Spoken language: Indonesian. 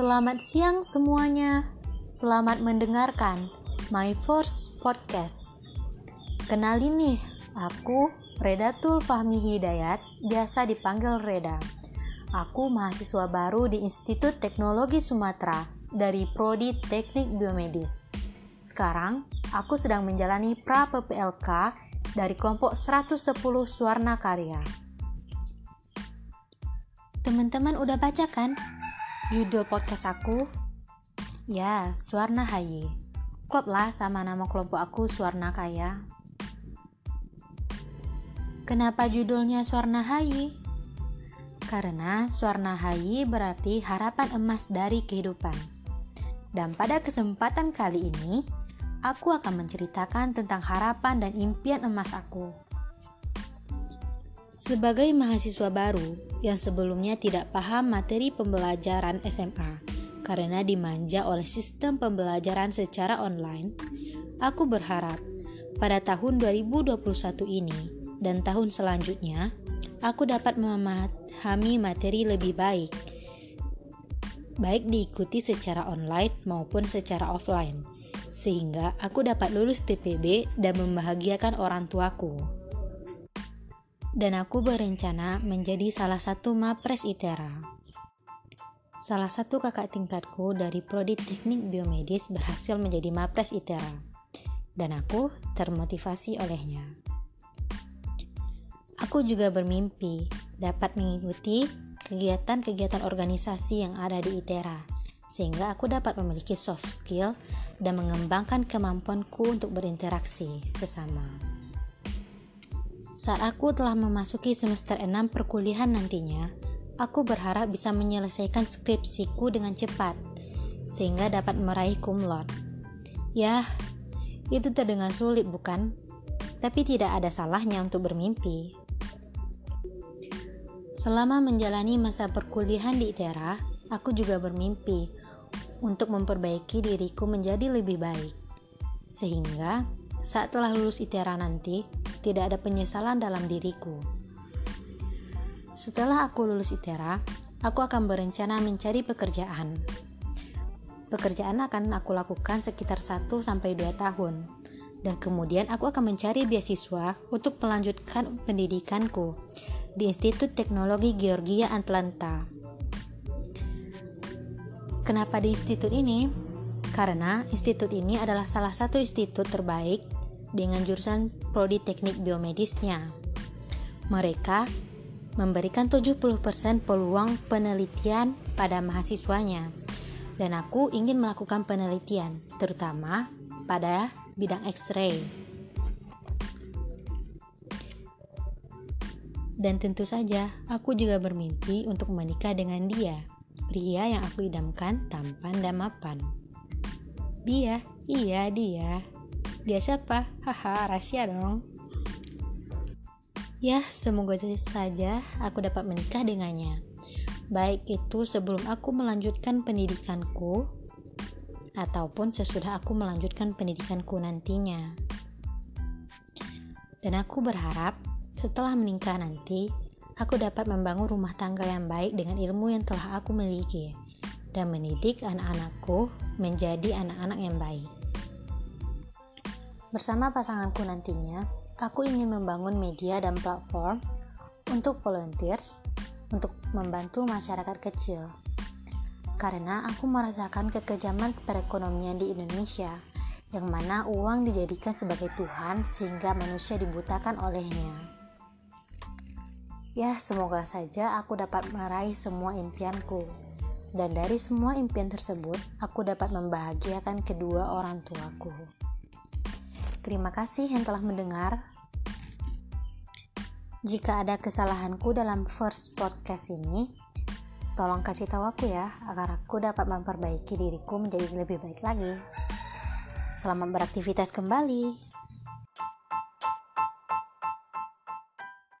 Selamat siang semuanya. Selamat mendengarkan My First Podcast. Kenalin nih, aku Redatul Fahmi Hidayat, biasa dipanggil Reda. Aku mahasiswa baru di Institut Teknologi Sumatera dari Prodi Teknik Biomedis. Sekarang, aku sedang menjalani pra PPLK dari kelompok 110 Suwarna Karya. Teman-teman udah baca kan Judul podcast aku Ya, Suwarna Haye. Klop lah sama nama kelompok aku Suwarna Kaya. Kenapa judulnya Suwarna Haye? Karena Suwarna Haye berarti harapan emas dari kehidupan. Dan pada kesempatan kali ini Aku akan menceritakan tentang harapan dan impian emas aku sebagai mahasiswa baru yang sebelumnya tidak paham materi pembelajaran SMA karena dimanja oleh sistem pembelajaran secara online, aku berharap pada tahun 2021 ini dan tahun selanjutnya aku dapat memahami materi lebih baik baik diikuti secara online maupun secara offline sehingga aku dapat lulus TPB dan membahagiakan orang tuaku dan aku berencana menjadi salah satu mapres ITERA. Salah satu kakak tingkatku dari Prodi Teknik Biomedis berhasil menjadi mapres ITERA, dan aku termotivasi olehnya. Aku juga bermimpi dapat mengikuti kegiatan-kegiatan organisasi yang ada di ITERA, sehingga aku dapat memiliki soft skill dan mengembangkan kemampuanku untuk berinteraksi sesama. Saat aku telah memasuki semester 6 perkuliahan nantinya, aku berharap bisa menyelesaikan skripsiku dengan cepat, sehingga dapat meraih cum laude. Ya, itu terdengar sulit bukan? Tapi tidak ada salahnya untuk bermimpi. Selama menjalani masa perkuliahan di ITERA, aku juga bermimpi untuk memperbaiki diriku menjadi lebih baik. Sehingga saat telah lulus ITERA nanti, tidak ada penyesalan dalam diriku. Setelah aku lulus ITERA, aku akan berencana mencari pekerjaan. Pekerjaan akan aku lakukan sekitar 1-2 tahun, dan kemudian aku akan mencari beasiswa untuk melanjutkan pendidikanku di Institut Teknologi Georgia Atlanta. Kenapa di institut ini? Karena institut ini adalah salah satu institut terbaik dengan jurusan prodi teknik biomedisnya. Mereka memberikan 70% peluang penelitian pada mahasiswanya. Dan aku ingin melakukan penelitian, terutama pada bidang X-ray. Dan tentu saja, aku juga bermimpi untuk menikah dengan dia, pria yang aku idamkan tampan dan mapan. Dia, iya dia. Dia siapa? Haha, rahasia dong. Ya, semoga saja aku dapat menikah dengannya. Baik itu sebelum aku melanjutkan pendidikanku ataupun sesudah aku melanjutkan pendidikanku nantinya. Dan aku berharap setelah menikah nanti, aku dapat membangun rumah tangga yang baik dengan ilmu yang telah aku miliki dan mendidik anak-anakku menjadi anak-anak yang baik. Bersama pasanganku nantinya, aku ingin membangun media dan platform untuk volunteers untuk membantu masyarakat kecil. Karena aku merasakan kekejaman perekonomian di Indonesia, yang mana uang dijadikan sebagai Tuhan sehingga manusia dibutakan olehnya. Ya, semoga saja aku dapat meraih semua impianku. Dan dari semua impian tersebut, aku dapat membahagiakan kedua orang tuaku. Terima kasih yang telah mendengar. Jika ada kesalahanku dalam first podcast ini, tolong kasih tahu aku ya, agar aku dapat memperbaiki diriku menjadi lebih baik lagi. Selamat beraktivitas kembali.